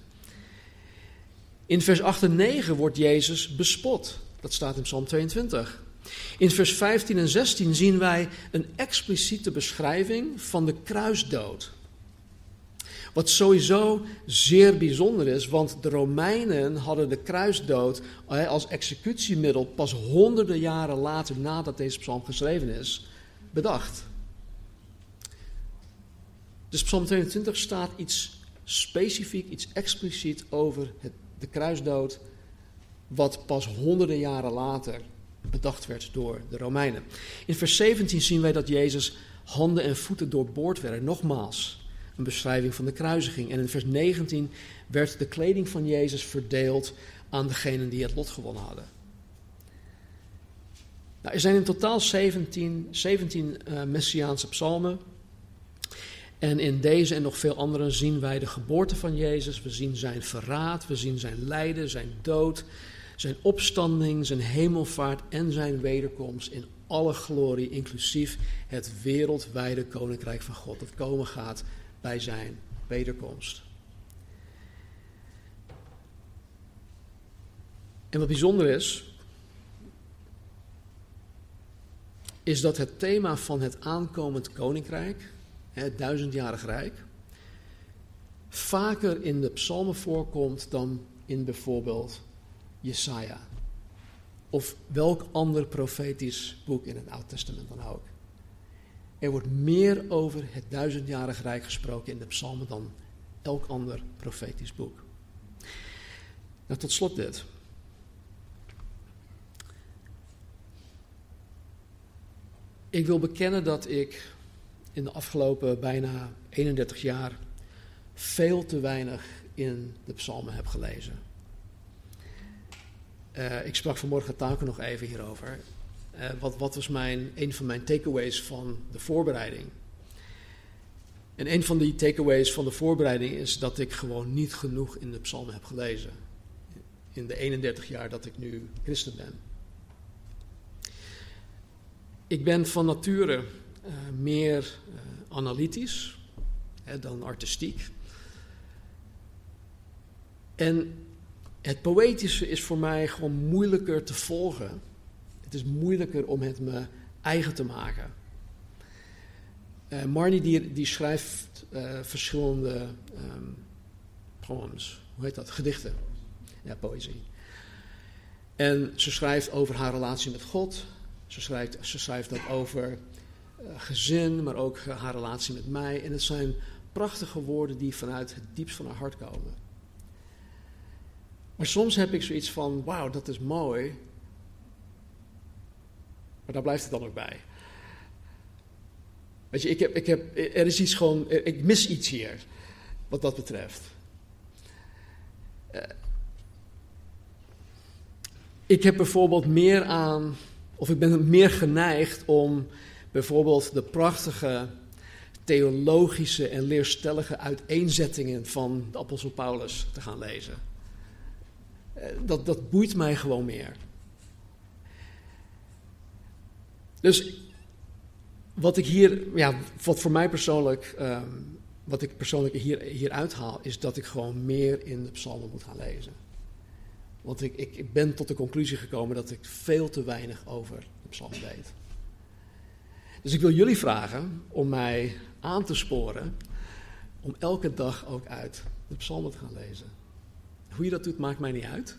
In vers 8 en 9 wordt Jezus bespot. Dat staat in Psalm 22. In vers 15 en 16 zien wij een expliciete beschrijving van de kruisdood. Wat sowieso zeer bijzonder is, want de Romeinen hadden de kruisdood als executiemiddel pas honderden jaren later nadat deze psalm geschreven is, bedacht. Dus psalm 22 staat iets specifiek, iets expliciet over het, de kruisdood, wat pas honderden jaren later bedacht werd door de Romeinen. In vers 17 zien wij dat Jezus handen en voeten doorboord werden. Nogmaals, een beschrijving van de kruisiging. En in vers 19 werd de kleding van Jezus verdeeld aan degenen die het lot gewonnen hadden. Nou, er zijn in totaal 17, 17 uh, Messiaanse psalmen. En in deze en nog veel andere zien wij de geboorte van Jezus. We zien zijn verraad, we zien zijn lijden, zijn dood, zijn opstanding, zijn hemelvaart en zijn wederkomst in alle glorie, inclusief het wereldwijde koninkrijk van God dat komen gaat bij zijn wederkomst. En wat bijzonder is, is dat het thema van het aankomend koninkrijk, het duizendjarig rijk, vaker in de psalmen voorkomt dan in bijvoorbeeld Jesaja. Of welk ander profetisch boek in het Oude Testament dan ook. Er wordt meer over het duizendjarig rijk gesproken in de psalmen dan elk ander profetisch boek. Nou, tot slot dit. Ik wil bekennen dat ik in de afgelopen bijna 31 jaar veel te weinig in de psalmen heb gelezen. Uh, ik sprak vanmorgen Taken nog even hierover. Uh, wat, wat, was mijn, een van mijn takeaways van de voorbereiding? En een van die takeaways van de voorbereiding is dat ik gewoon niet genoeg in de psalmen heb gelezen. In de 31 jaar dat ik nu christen ben. Ik ben van nature meer analytisch hè, dan artistiek. En het poëtische is voor mij gewoon moeilijker te volgen. Het is moeilijker om het me eigen te maken. Uh, Marnie die, die schrijft verschillende um, poems, hoe heet dat? Gedichten. Ja, poëzie. En ze schrijft over haar relatie met God. Ze schrijft, ze schrijft dat over gezin, maar ook haar relatie met mij. En het zijn prachtige woorden die vanuit het diepst van haar hart komen. Maar soms heb ik zoiets van: wauw, dat is mooi. Maar daar blijft het dan ook bij. Weet je, ik heb, ik heb, er is iets gewoon, ik mis iets hier, wat dat betreft. Ik heb bijvoorbeeld meer aan, of ik ben meer geneigd om bijvoorbeeld de prachtige theologische en leerstellige uiteenzettingen van de apostel Paulus te gaan lezen. Uh, dat, dat boeit mij gewoon meer. Dus wat ik hier, ja, wat voor mij persoonlijk, um, wat ik persoonlijk hier, hier uithaal, is dat ik gewoon meer in de psalmen moet gaan lezen. Want ik, ik, ik ben tot de conclusie gekomen dat ik veel te weinig over de psalmen weet. Dus ik wil jullie vragen om mij aan te sporen om elke dag ook uit de psalmen te gaan lezen. Hoe je dat doet, maakt mij niet uit.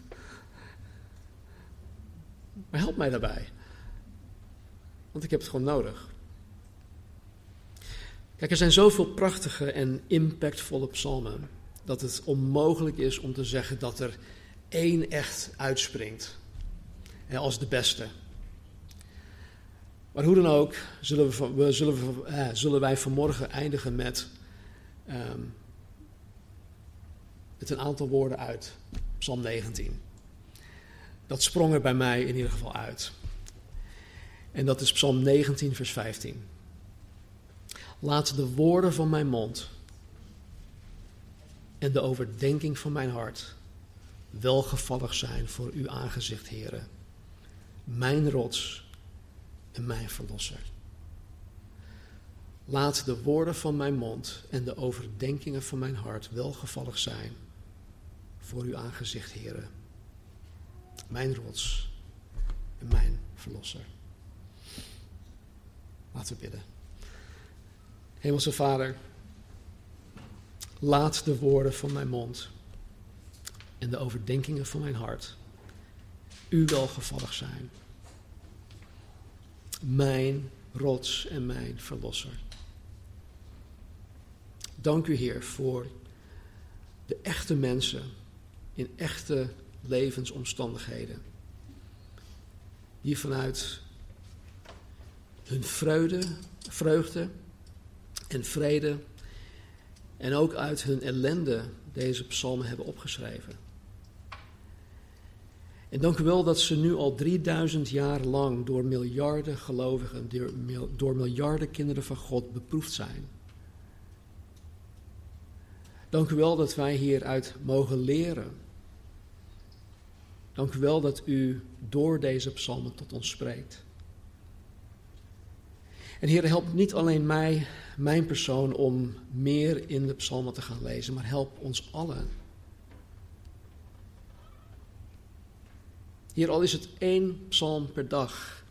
Maar help mij daarbij. Want ik heb het gewoon nodig. Kijk, er zijn zoveel prachtige en impactvolle psalmen dat het onmogelijk is om te zeggen dat er één echt uitspringt als de beste. Maar hoe dan ook, zullen, we, zullen, we, eh, zullen wij vanmorgen eindigen met, um, met een aantal woorden uit Psalm 19. Dat sprong er bij mij in ieder geval uit. En dat is Psalm 19, vers 15. Laat de woorden van mijn mond en de overdenking van mijn hart welgevallig zijn voor uw aangezicht, heren. Mijn rots en mijn verlosser. Laat de woorden van mijn mond en de overdenkingen van mijn hart welgevallig zijn voor uw aangezicht, heren. Mijn rots en mijn verlosser. Laten we bidden. Hemelse Vader, laat de woorden van mijn mond en de overdenkingen van mijn hart u welgevallig zijn. Mijn rots en mijn verlosser. Dank u Heer voor de echte mensen in echte levensomstandigheden. Die vanuit hun vreugde, vreugde en vrede en ook uit hun ellende deze psalmen hebben opgeschreven. En dank u wel dat ze nu al 3000 jaar lang door miljarden gelovigen, door miljarden kinderen van God beproefd zijn. Dank u wel dat wij hieruit mogen leren. Dank u wel dat u door deze psalmen tot ons spreekt. En Heer, help niet alleen mij, mijn persoon, om meer in de psalmen te gaan lezen, maar help ons allen. Heer, al is het één psalm per dag,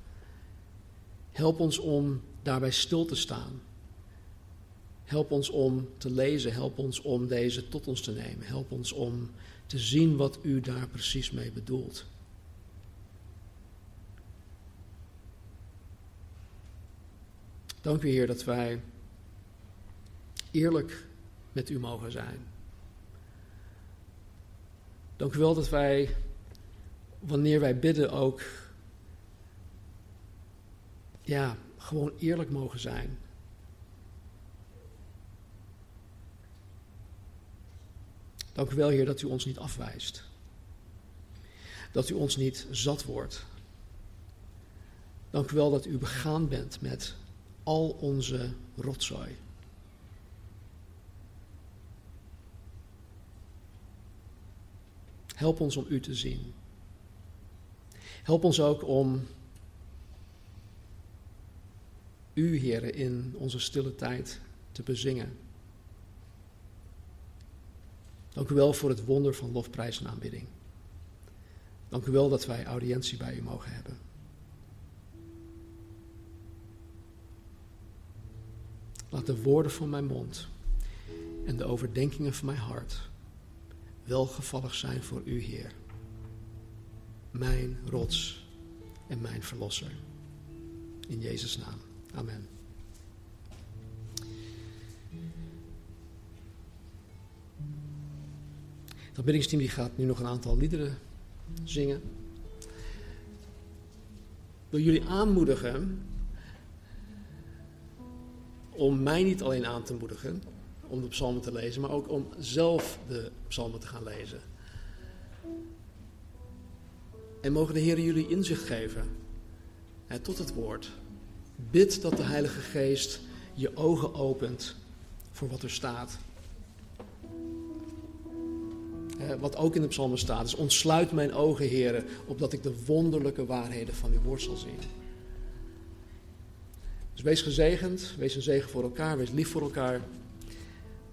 help ons om daarbij stil te staan. Help ons om te lezen, help ons om deze tot ons te nemen, help ons om te zien wat u daar precies mee bedoelt. Dank u, Heer, dat wij eerlijk met u mogen zijn. Dank u wel dat wij, wanneer wij bidden, ook ja, gewoon eerlijk mogen zijn. Dank u wel, Heer, dat u ons niet afwijst. Dat u ons niet zat wordt. Dank u wel dat u begaan bent met al onze rotzooi. Help ons om u te zien. Help ons ook om u, heren, in onze stille tijd te bezingen. Dank u wel voor het wonder van lofprijs en aanbidding. Dank u wel dat wij audiëntie bij u mogen hebben. Laat de woorden van mijn mond en de overdenkingen van mijn hart welgevallig zijn voor u, Heer. Mijn rots en mijn verlosser. In Jezus' naam. Amen. Het aanbiddingsteam die gaat nu nog een aantal liederen zingen. Ik wil jullie aanmoedigen om mij niet alleen aan te moedigen om de psalmen te lezen, maar ook om zelf de psalmen te gaan lezen. En mogen de Heer jullie inzicht geven hè, tot het woord. Bid dat de Heilige Geest je ogen opent voor wat er staat. Wat ook in de psalmen staat is, ontsluit mijn ogen, heren, opdat ik de wonderlijke waarheden van uw woord zal zien. Dus wees gezegend, wees een zegen voor elkaar, wees lief voor elkaar.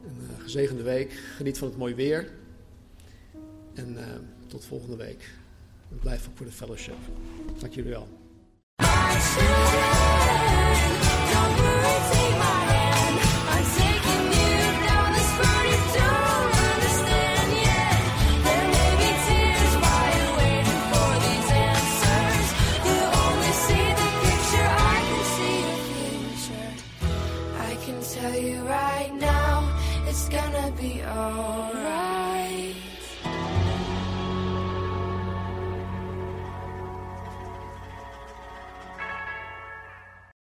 Een uh, gezegende week, geniet van het mooie weer. En uh, tot volgende week. life of Buddha Fellowship. Thank you, Real.